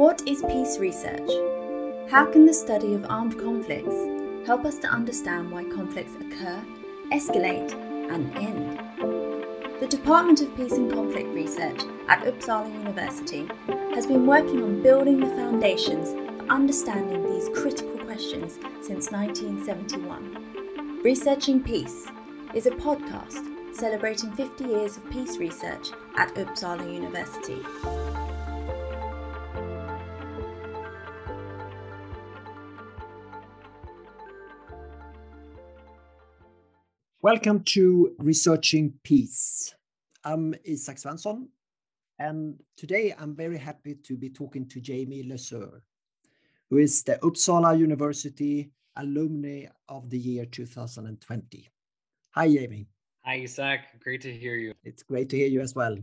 What is peace research? How can the study of armed conflicts help us to understand why conflicts occur, escalate, and end? The Department of Peace and Conflict Research at Uppsala University has been working on building the foundations for understanding these critical questions since 1971. Researching Peace is a podcast celebrating 50 years of peace research at Uppsala University. Welcome to Researching Peace. I'm Isak Svensson, and today I'm very happy to be talking to Jamie Lesueur, who is the Uppsala University Alumni of the Year 2020. Hi, Jamie. Hi, Isak. Great to hear you. It's great to hear you as well.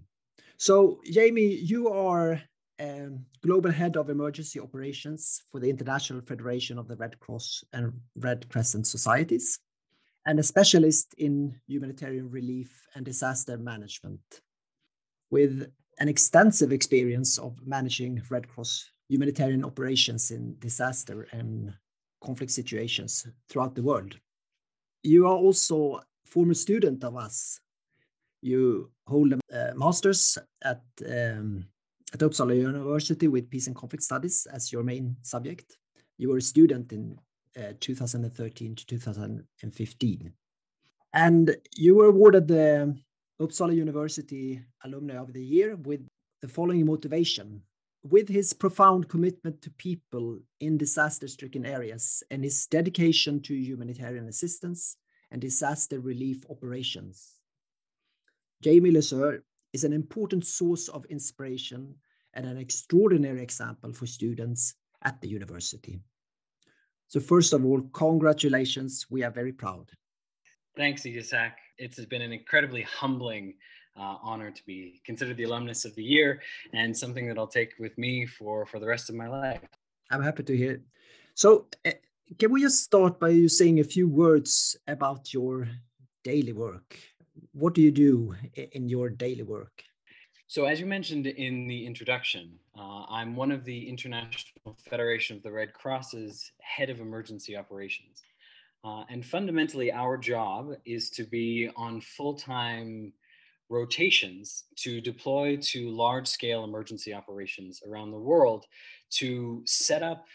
So, Jamie, you are um, Global Head of Emergency Operations for the International Federation of the Red Cross and Red Crescent Societies and a specialist in humanitarian relief and disaster management with an extensive experience of managing Red Cross humanitarian operations in disaster and conflict situations throughout the world. You are also former student of us. You hold a master's at, um, at Uppsala University with Peace and Conflict Studies as your main subject. You were a student in uh, 2013 to 2015. And you were awarded the Uppsala University Alumni of the Year with the following motivation. With his profound commitment to people in disaster stricken areas and his dedication to humanitarian assistance and disaster relief operations, Jamie Lesueur is an important source of inspiration and an extraordinary example for students at the university. So first of all, congratulations. We are very proud. Thanks, Isak. It's been an incredibly humbling uh, honor to be considered the alumnus of the year and something that I'll take with me for, for the rest of my life. I'm happy to hear it. So uh, can we just start by you saying a few words about your daily work? What do you do in your daily work? So, as you mentioned in the introduction, uh, I'm one of the International Federation of the Red Cross's head of emergency operations. Uh, and fundamentally, our job is to be on full time rotations to deploy to large scale emergency operations around the world to set up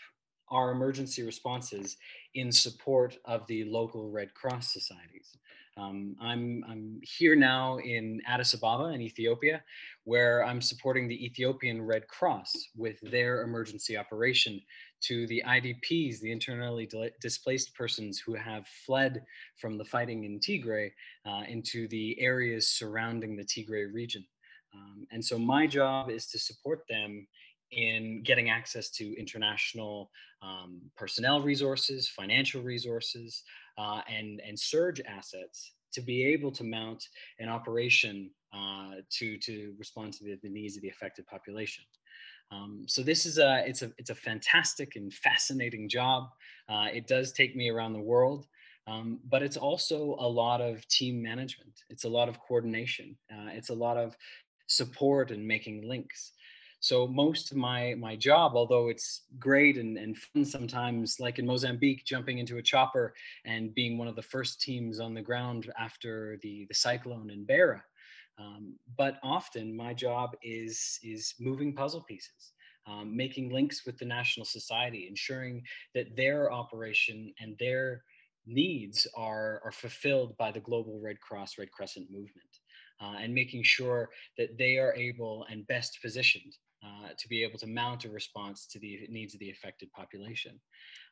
our emergency responses in support of the local Red Cross societies. Um, I'm, I'm here now in Addis Ababa in Ethiopia, where I'm supporting the Ethiopian Red Cross with their emergency operation to the IDPs, the internally displaced persons who have fled from the fighting in Tigray uh, into the areas surrounding the Tigray region. Um, and so my job is to support them in getting access to international um, personnel resources, financial resources, uh, and, and surge assets to be able to mount an operation uh, to, to respond to the, the, needs of the affected population. Um, so this is a it's a it's a fantastic and fascinating job. Uh, it does take me around the world, um, but it's also a lot of team management. It's a lot of coordination. Uh, it's a lot of support and making links. So most of my my job, although it's great and, and fun sometimes, like in Mozambique, jumping into a chopper and being one of the first teams on the ground after the, the cyclone in Beira. Um, but often my job is is moving puzzle pieces. Um, making links with the national society, ensuring that their operation and their needs are, are fulfilled by the global Red Cross, Red Crescent movement, uh, and making sure that they are able and best positioned uh, to be able to mount a response to the needs of the affected population.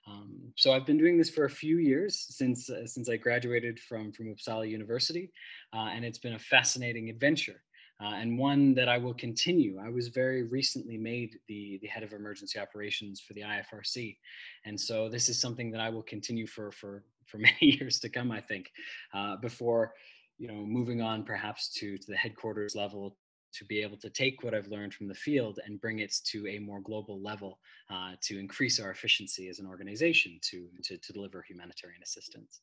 Um, so I've been doing this for a few years since uh, since I graduated from from Uppsala University, uh, and it's been a fascinating adventure. Uh, and one that I will continue. I was very recently made the, the head of emergency operations for the IFRC. And so this is something that I will continue for, for, for many years to come, I think, uh, before you know, moving on perhaps to, to the headquarters level to be able to take what I've learned from the field and bring it to a more global level uh, to increase our efficiency as an organization to, to, to, deliver humanitarian assistance.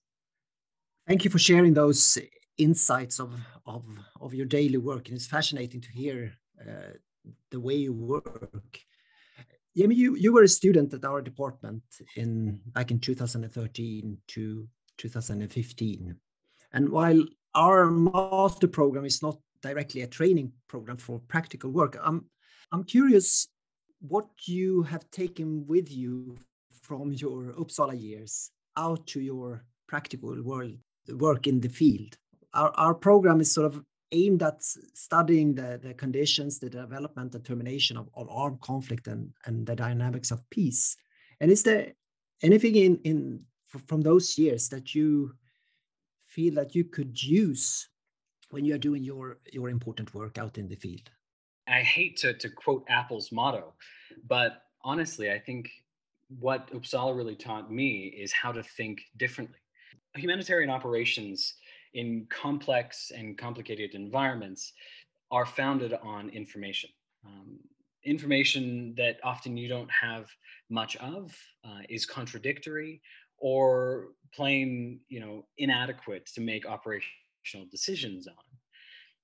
Thank you for sharing those insights of, of, of your daily work. And it's fascinating to hear uh, the way you work. Jamie, you, you were a student at our department in back in 2013 to 2015. And while our master program is not directly a training program for practical work, I'm, I'm curious what you have taken with you from your Uppsala years out to your practical world work in the field. Our, our program is sort of aimed at studying the, the conditions, the development and termination of, of armed conflict and, and the dynamics of peace. And is there anything in, in from those years that you feel that you could use when you are doing your, your important work out in the field? I hate to, to quote Apple's motto, but honestly, I think what Uppsala really taught me is how to think differently. Humanitarian operations in complex and complicated environments are founded on information. Um, information that often you don't have much of uh, is contradictory or plain you know inadequate to make decisions on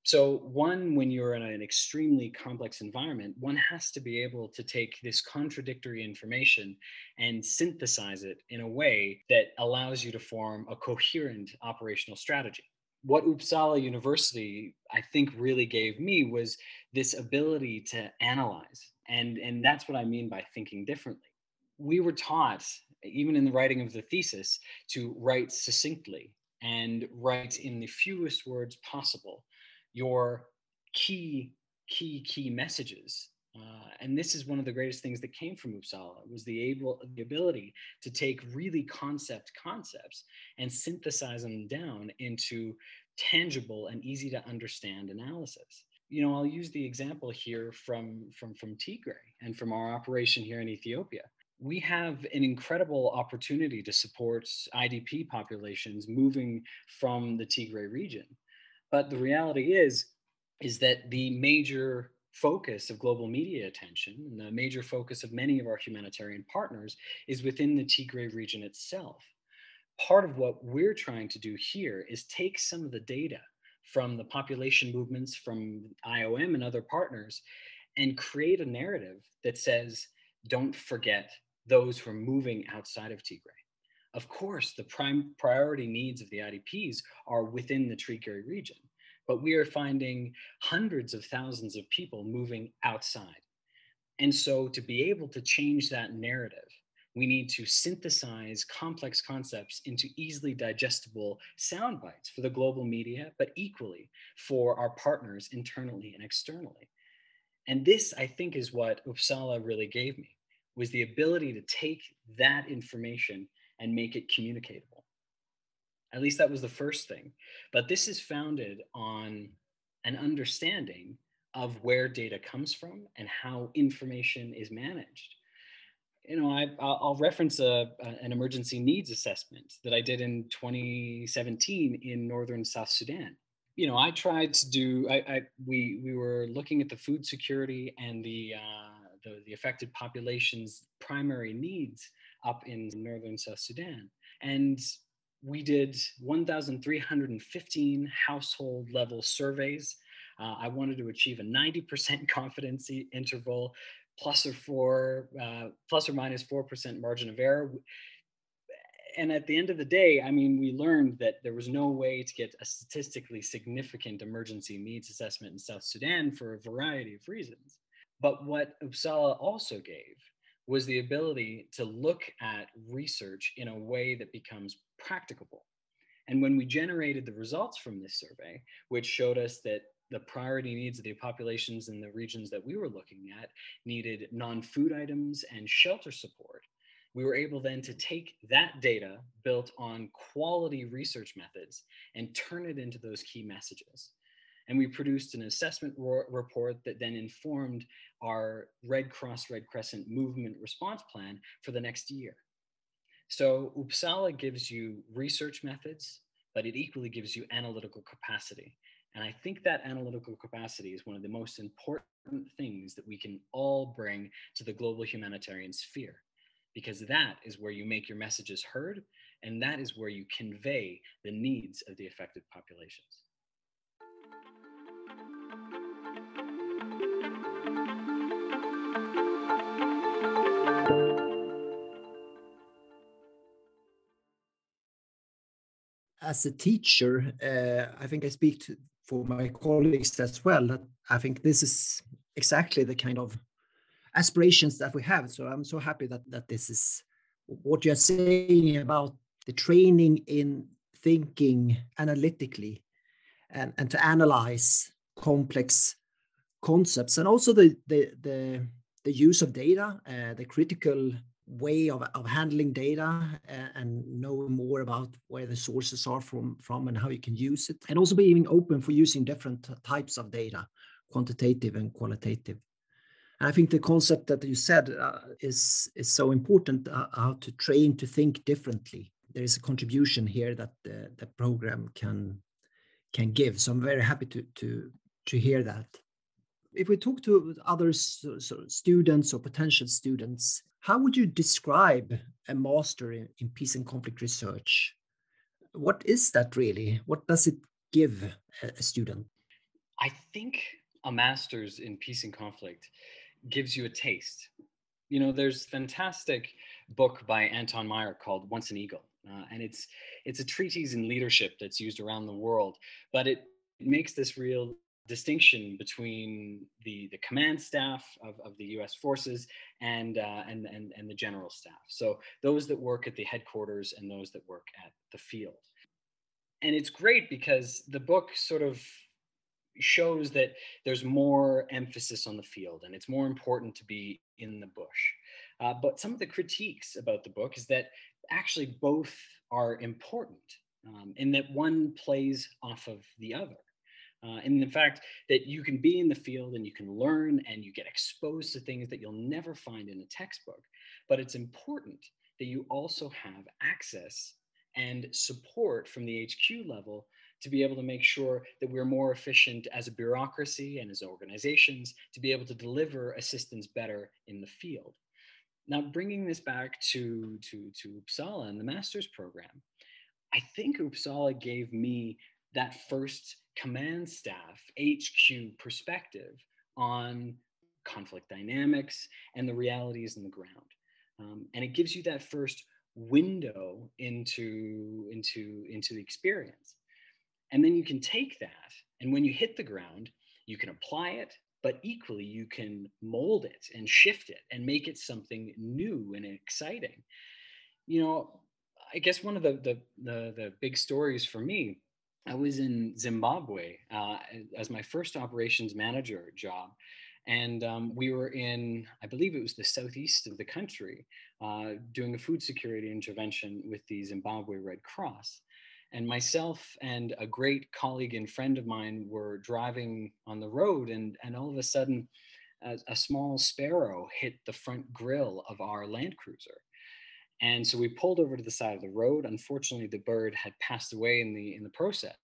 so, one, when you're in an extremely complex environment, one has to be able to take this contradictory information and synthesize it in a way that allows you to form a coherent operational strategy. What Uppsala University, I think, really gave me was this ability to analyze. And, and that's what I mean by thinking differently. We were taught, even in the writing of the thesis, to write succinctly and write in the fewest words possible your key, key, key messages. Uh, and this is one of the greatest things that came from Uppsala was the able the ability to take really concept concepts and synthesize them down into tangible and easy to understand analysis. You know, I'll use the example here from from from Tigray and from our operation here in Ethiopia. We have an incredible opportunity to support IDP populations moving from the Tigray region. But the reality is, is that the major focus of global media attention and the major focus of many of our humanitarian partners is within the Tigray region itself. Part of what we're trying to do here is take some of the data from the population movements from IOM and other partners and create a narrative that says, don't forget those who are moving outside of Tigray. Of course, the prime priority needs of the IDPs are within the Tigray region, but we are finding hundreds of thousands of people moving outside. And so, to be able to change that narrative, we need to synthesize complex concepts into easily digestible sound bites for the global media, but equally for our partners internally and externally. And this, I think, is what Uppsala really gave me was the ability to take that information and make it communicatable. At least that was the first thing. But this is founded on an understanding of where data comes from and how information is managed. You know, I, will reference a, an emergency needs assessment that I did in 2017 in northern South Sudan. You know, I tried to do. I, I we we were looking at the food security and the, uh, the the affected population's primary needs up in northern South Sudan. And we did 1,315 household level surveys. Uh, I wanted to achieve a 90% confidence interval, plus or four, uh, plus or minus 4% margin of error. And at the end of the day, I mean, we learned that there was no way to get a statistically significant emergency needs assessment in South Sudan for a variety of reasons. But what Uppsala also gave was the ability to look at research in a way that becomes practicable. And when we generated the results from this survey, which showed us that the priority needs of the populations in the regions that we were looking at needed non food items and shelter support, we were able then to take that data built on quality research methods and turn it into those key messages. And we produced an assessment ro- report that then informed our Red Cross, Red Crescent movement response plan for the next year. So Uppsala gives you research methods, but it equally gives you analytical capacity. And I think that analytical capacity is one of the most important things that we can all bring to the global humanitarian sphere, because that is where you make your messages heard, and that is where you convey the needs of the affected populations. As a teacher, uh, I think I speak to, for my colleagues as well. That I think this is exactly the kind of aspirations that we have. So I'm so happy that that this is what you're saying about the training in thinking analytically and, and to analyze complex concepts and also the the the, the use of data, uh, the critical way of, of handling data uh, and know more about where the sources are from from and how you can use it and also being open for using different types of data quantitative and qualitative. And i think the concept that you said uh, is is so important uh, how to train to think differently. There is a contribution here that the, the program can can give so i'm very happy to to to hear that. If we talk to other so, so students or potential students how would you describe a master in, in, peace and conflict research? What is that really? What does it give a, a student? I think a master's in peace and conflict gives you a taste. You know, there's fantastic book by Anton Myrer called Once an Eagle, uh, and it's it's a treatise in leadership that's used around the world, but it makes this real distinction between the, the command staff of, of the U.S. forces and, uh, and, and, and the general staff. So those that work at the headquarters and those that work at the field. And it's great because the book sort of shows that there's more emphasis on the field and it's more important to be in the bush. Uh, but some of the critiques about the book is that actually both are important um, in that one plays off of the other. Uh, and the fact that you can be in the field and you can learn and you get exposed to things that you'll never find in a textbook. But it's important that you also have access and support from the HQ level to be able to make sure that we're more efficient as a bureaucracy and as organizations to be able to deliver assistance better in the field. Now, bringing this back to, to, to Uppsala and the master's program, I think Uppsala gave me that first command staff HQ perspective on conflict dynamics and the realities in the ground. Um, and it gives you that first window into, into, into the experience. And then you can take that, and when you hit the ground, you can apply it, but equally you can mold it and shift it and make it something new and exciting. You know, I guess one of the the the, the big stories for me I was in Zimbabwe uh, as my first operations manager job. And um, we were in, I believe it was the southeast of the country, uh, doing a food security intervention with the Zimbabwe Red Cross. And myself and a great colleague and friend of mine were driving on the road, and, and all of a sudden, a, a small sparrow hit the front grill of our Land Cruiser. And so we pulled over to the side of the road. Unfortunately, the bird had passed away in the in the process.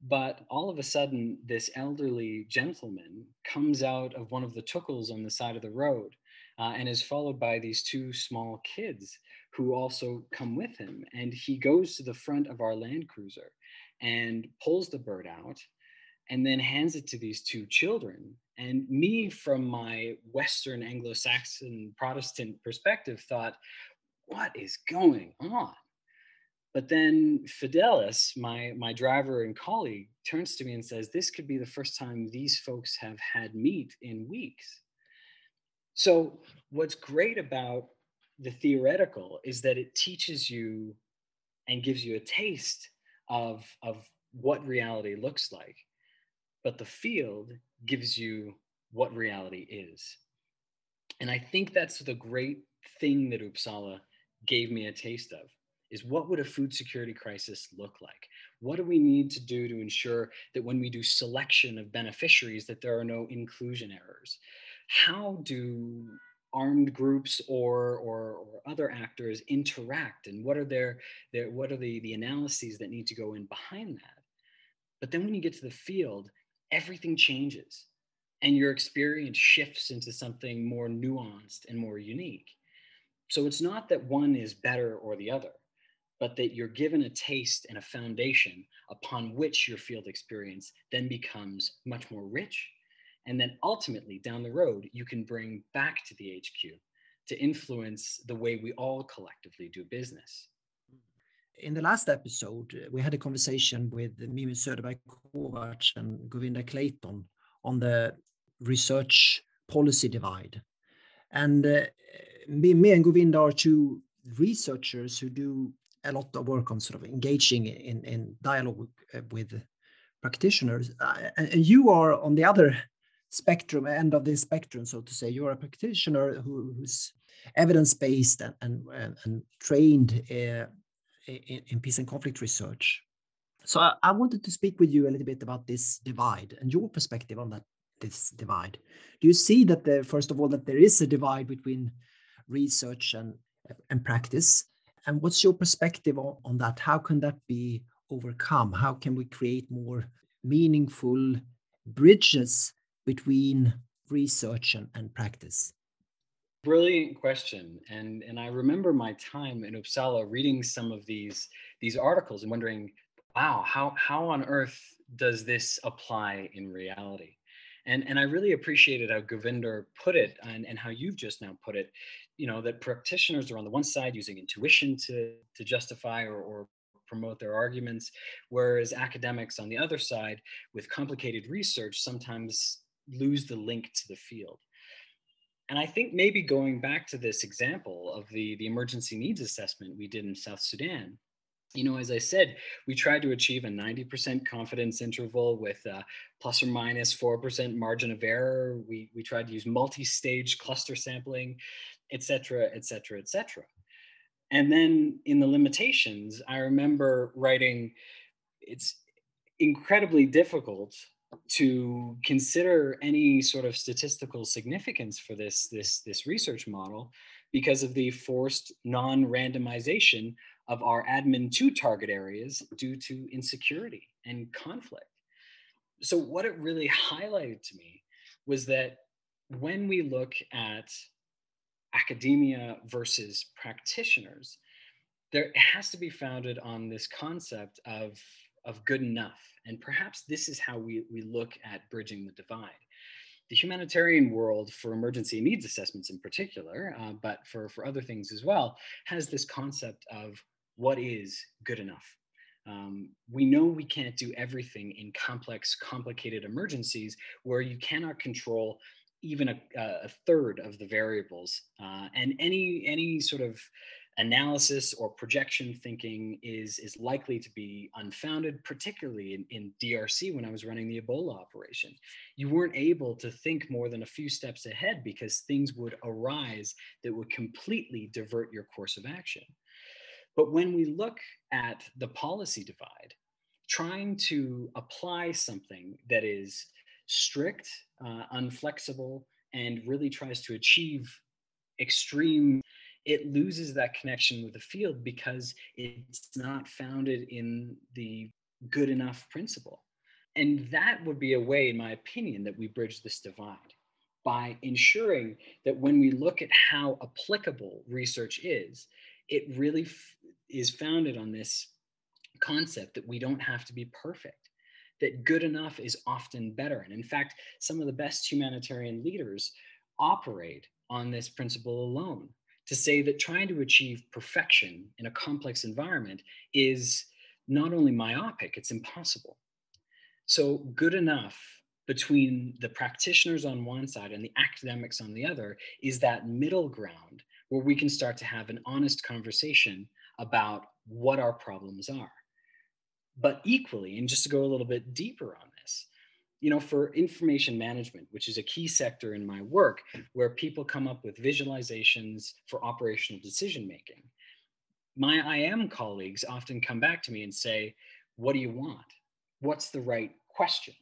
But all of a sudden, this elderly gentleman comes out of one of the tukuls on the side of the road uh, and is followed by these two small kids who also come with him. And he goes to the front of our Land Cruiser and pulls the bird out and then hands it to these two children. And me, from my Western Anglo Saxon Protestant perspective, thought, what is going on? But then Fidelis, my, my driver and colleague, turns to me and says, This could be the first time these folks have had meat in weeks. So, what's great about the theoretical is that it teaches you and gives you a taste of, of what reality looks like. But the field gives you what reality is. And I think that's the great thing that Uppsala gave me a taste of is what would a food security crisis look like? What do we need to do to ensure that when we do selection of beneficiaries that there are no inclusion errors? How do armed groups or, or, or other actors interact and what are their, their what are the, the analyses that need to go in behind that? But then when you get to the field everything changes and your experience shifts into something more nuanced and more unique so it's not that one is better or the other, but that you're given a taste and a foundation upon which your field experience then becomes much more rich. And then ultimately down the road, you can bring back to the HQ to influence the way we all collectively do business. in the last episode, uh, we had a conversation with Mimi Söderberg Kovacs and Govinda Clayton on the research policy divide. And uh, Mimi and Govinda are two researchers who do a lot of work on sort of engaging in, in dialogue uh, with practitioners. Uh, and you are on the other spectrum, end of the spectrum, so to say. You're a practitioner who, who's evidence-based and, and, and trained uh, in, in, peace and conflict research. So I, I, wanted to speak with you a little bit about this divide and your perspective on that this divide. Do you see that the first of all, that there is a divide between research and and practice? And what's your perspective on, on that? How can that be overcome? How can we create more meaningful bridges between research and, and practice? Brilliant question. And and I remember my time in Uppsala reading some of these these articles and wondering, wow, how how on earth does this apply in reality? And, and I really appreciated how Govinda put it and, and how you've just now put it, you know, that practitioners are on the one side using intuition to, to justify or, or promote their arguments, whereas academics on the other side with complicated research sometimes lose the link to the field. And I think maybe going back to this example of the, the emergency needs assessment we did in South Sudan, you know, as I said, we tried to achieve a 90% confidence interval with a plus or minus 4% margin of error. We, we tried to use multi-stage cluster sampling, et cetera, et cetera, et cetera. And then in the limitations, I remember writing, it's incredibly difficult to consider any sort of statistical significance for this, this, this research model because of the forced non-randomization of our admin to target areas due to insecurity and conflict. So, what it really highlighted to me was that when we look at academia versus practitioners, there has to be founded on this concept of, of good enough. And perhaps this is how we, we look at bridging the divide the humanitarian world for emergency needs assessments in particular, uh, but for, for other things as well, has this concept of what is good enough. Um, we know we can't do everything in complex, complicated emergencies where you cannot control even a, a third of the variables. Uh, and any any sort of analysis or projection thinking is is likely to be unfounded, particularly in, in DRC when I was running the Ebola operation. You weren't able to think more than a few steps ahead because things would arise that would completely divert your course of action. But when we look at the policy divide, trying to apply something that is strict, uh, unflexible, and really tries to achieve extreme it loses that connection with the field because it's not founded in the good enough principle. And that would be a way, in my opinion, that we bridge this divide by ensuring that when we look at how applicable research is, it really f- is founded on this concept that we don't have to be perfect, that good enough is often better. And in fact, some of the best humanitarian leaders operate on this principle alone to say that trying to achieve perfection in a complex environment is not only myopic, it's impossible. So, good enough between the practitioners on one side and the academics on the other is that middle ground where we can start to have an honest conversation about what our problems are. But equally, and just to go a little bit deeper on this, you know, for information management, which is a key sector in my work, where people come up with visualizations for operational decision making, my IM colleagues often come back to me and say, What do you want? What's the right question?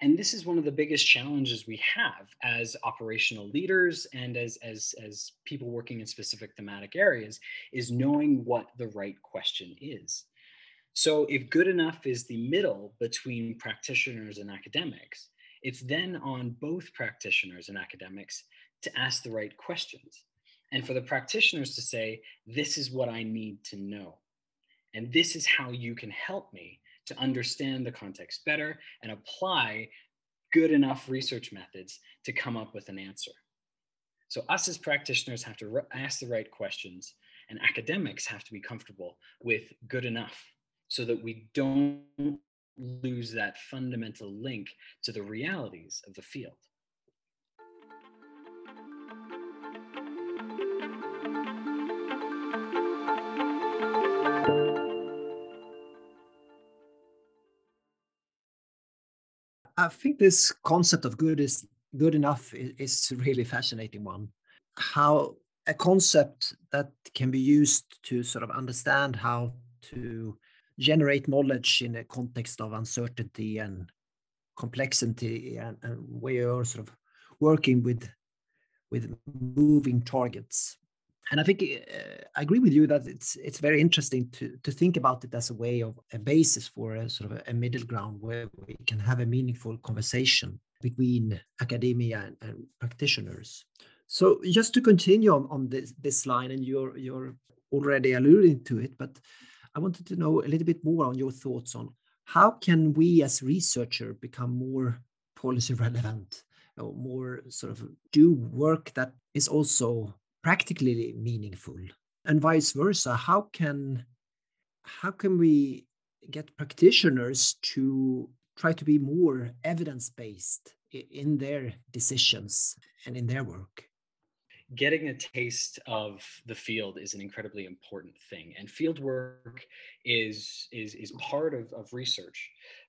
And this is one of the biggest challenges we have as operational leaders and as, as, as people working in specific thematic areas is knowing what the right question is. So if good enough is the middle between practitioners and academics, it's then on both practitioners and academics to ask the right questions. And for the practitioners to say, this is what I need to know. And this is how you can help me to understand the context better and apply good enough research methods to come up with an answer. So us as practitioners have to ask the right questions and academics have to be comfortable with good enough so that we don't lose that fundamental link to the realities of the field. I think this concept of good is good enough is, a really fascinating one. How a concept that can be used to sort of understand how to generate knowledge in a context of uncertainty and complexity and, and where you're sort of working with with moving targets and I think uh, I agree with you that it's it's very interesting to to think about it as a way of a basis for a sort of a, middle ground where we can have a meaningful conversation between academia and, and practitioners. So just to continue on, on this this line, and you're you're already alluding to it, but I wanted to know a little bit more on your thoughts on how can we as researcher become more policy relevant or more sort of do work that is also practically meaningful and vice versa. How can how can we get practitioners to try to be more evidence based in their decisions and in their work? Getting a taste of the field is an incredibly important thing and field work is is is part of, of research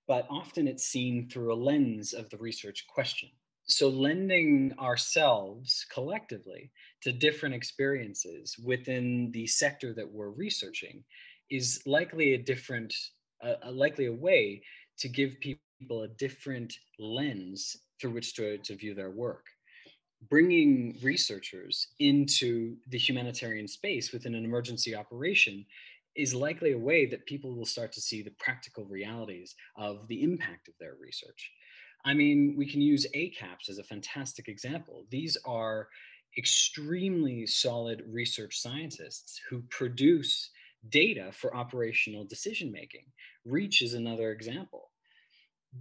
but often it's seen through a lens of the research question. So lending ourselves collectively to different experiences within the sector that we're researching is likely a different uh, a likely a way to give people a different lens through which to, to view their work bringing researchers into the humanitarian space within an emergency operation is likely a way that people will start to see the practical realities of the impact of their research I mean, we can use ACAPS as a fantastic example. These are extremely solid research scientists who produce data for operational decision making. Reach is another example.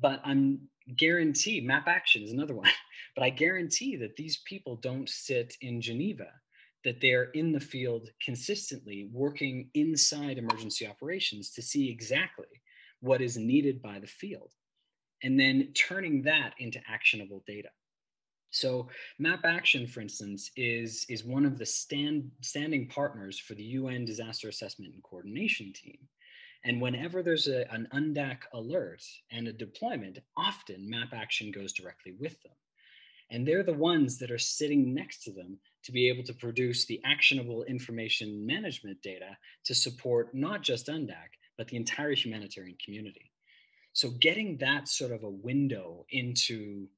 But I'm guarantee, Map Action is another one, but I guarantee that these people don't sit in Geneva, that they're in the field consistently working inside emergency operations to see exactly what is needed by the field and then turning that into actionable data. So Map Action, for instance, is, is one of the stand, standing partners for the UN Disaster Assessment and Coordination Team. And whenever there's a, an UNDAC alert and a deployment, often Map Action goes directly with them. And they're the ones that are sitting next to them to be able to produce the actionable information management data to support not just UNDAC, but the entire humanitarian community. So getting that sort of a window into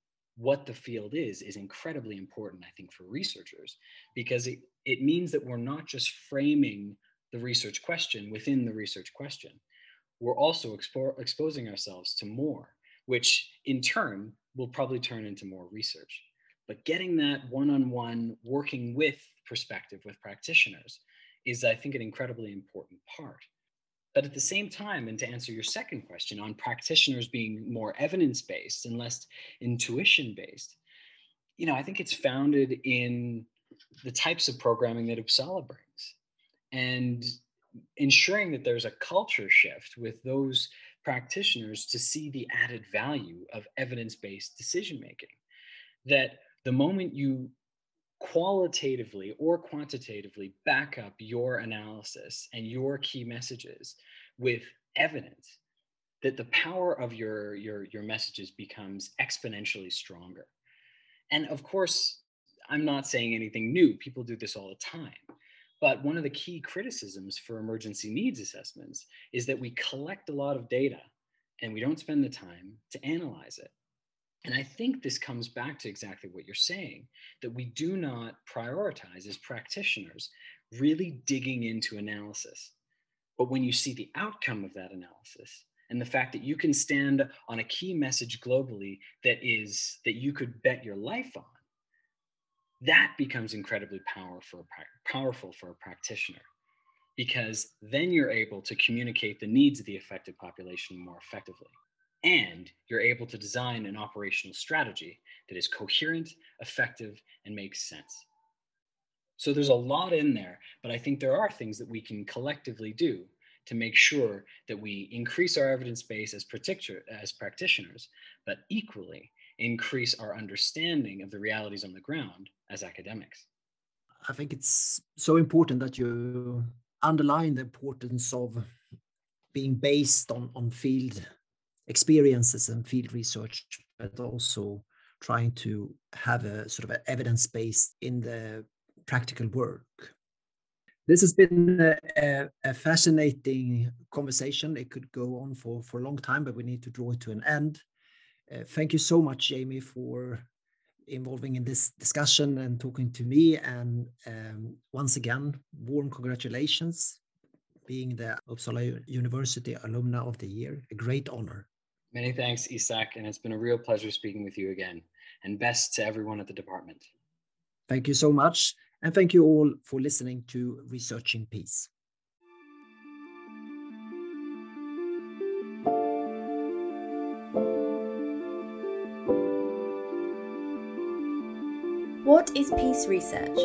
what the field is is incredibly important, I think, for researchers, because it, it means that we're not just framing the research question within the research question. We're also expo- exposing ourselves to more, which in turn will probably turn into more research. But getting that one on one, working with perspective with practitioners is, I think, an incredibly important part. But at the same time, and to answer your second question on practitioners being more evidence based and less intuition based, you know, I think it's founded in the types of programming that Uppsala brings and ensuring that there's a culture shift with those practitioners to see the added value of evidence based decision making. That the moment you qualitatively or quantitatively back up your analysis and your key messages with evidence that the power of your your your messages becomes exponentially stronger. And of course i'm not saying anything new. People do this all the time. But one of the key criticisms for emergency needs assessments is that we collect a lot of data and we don't spend the time to analyze it and I think this comes back to exactly what you're saying that we do not prioritize as practitioners really digging into analysis. But when you see the outcome of that analysis and the fact that you can stand on a key message globally that is that you could bet your life on, that becomes incredibly powerful, powerful for a practitioner because then you're able to communicate the needs of the affected population more effectively and you're able to design an operational strategy that is coherent, effective, and makes sense. So there's a lot in there, but I think there are things that we can collectively do to make sure that we increase our evidence base as, as practitioners, but equally increase our understanding of the realities on the ground as academics. I think it's so important that you underline the importance of being based on, on field experiences and field research, but also trying to have a sort of an evidence base in the practical work. This has been a, a, fascinating conversation. It could go on for, for a long time, but we need to draw it to an end. Uh, thank you so much, Jamie, for involving in this discussion and talking to me. And um, once again, warm congratulations being the Uppsala University Alumna of the Year. A great honor. Many thanks, Isak, and it's been a real pleasure speaking with you again. And best to everyone at the department. Thank you so much. And thank you all for listening to Researching Peace. What is peace research?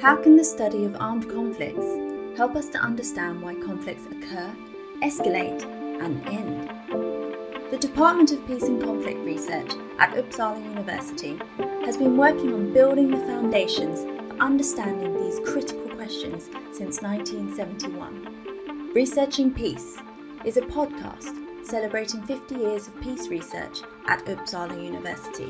How can the study of armed conflicts help us to understand why conflicts occur, escalate, and end? The Department of Peace and Conflict Research at Uppsala University has been working on building the foundations for understanding these critical questions since 1971. Researching Peace is a podcast celebrating 50 years of peace research at Uppsala University.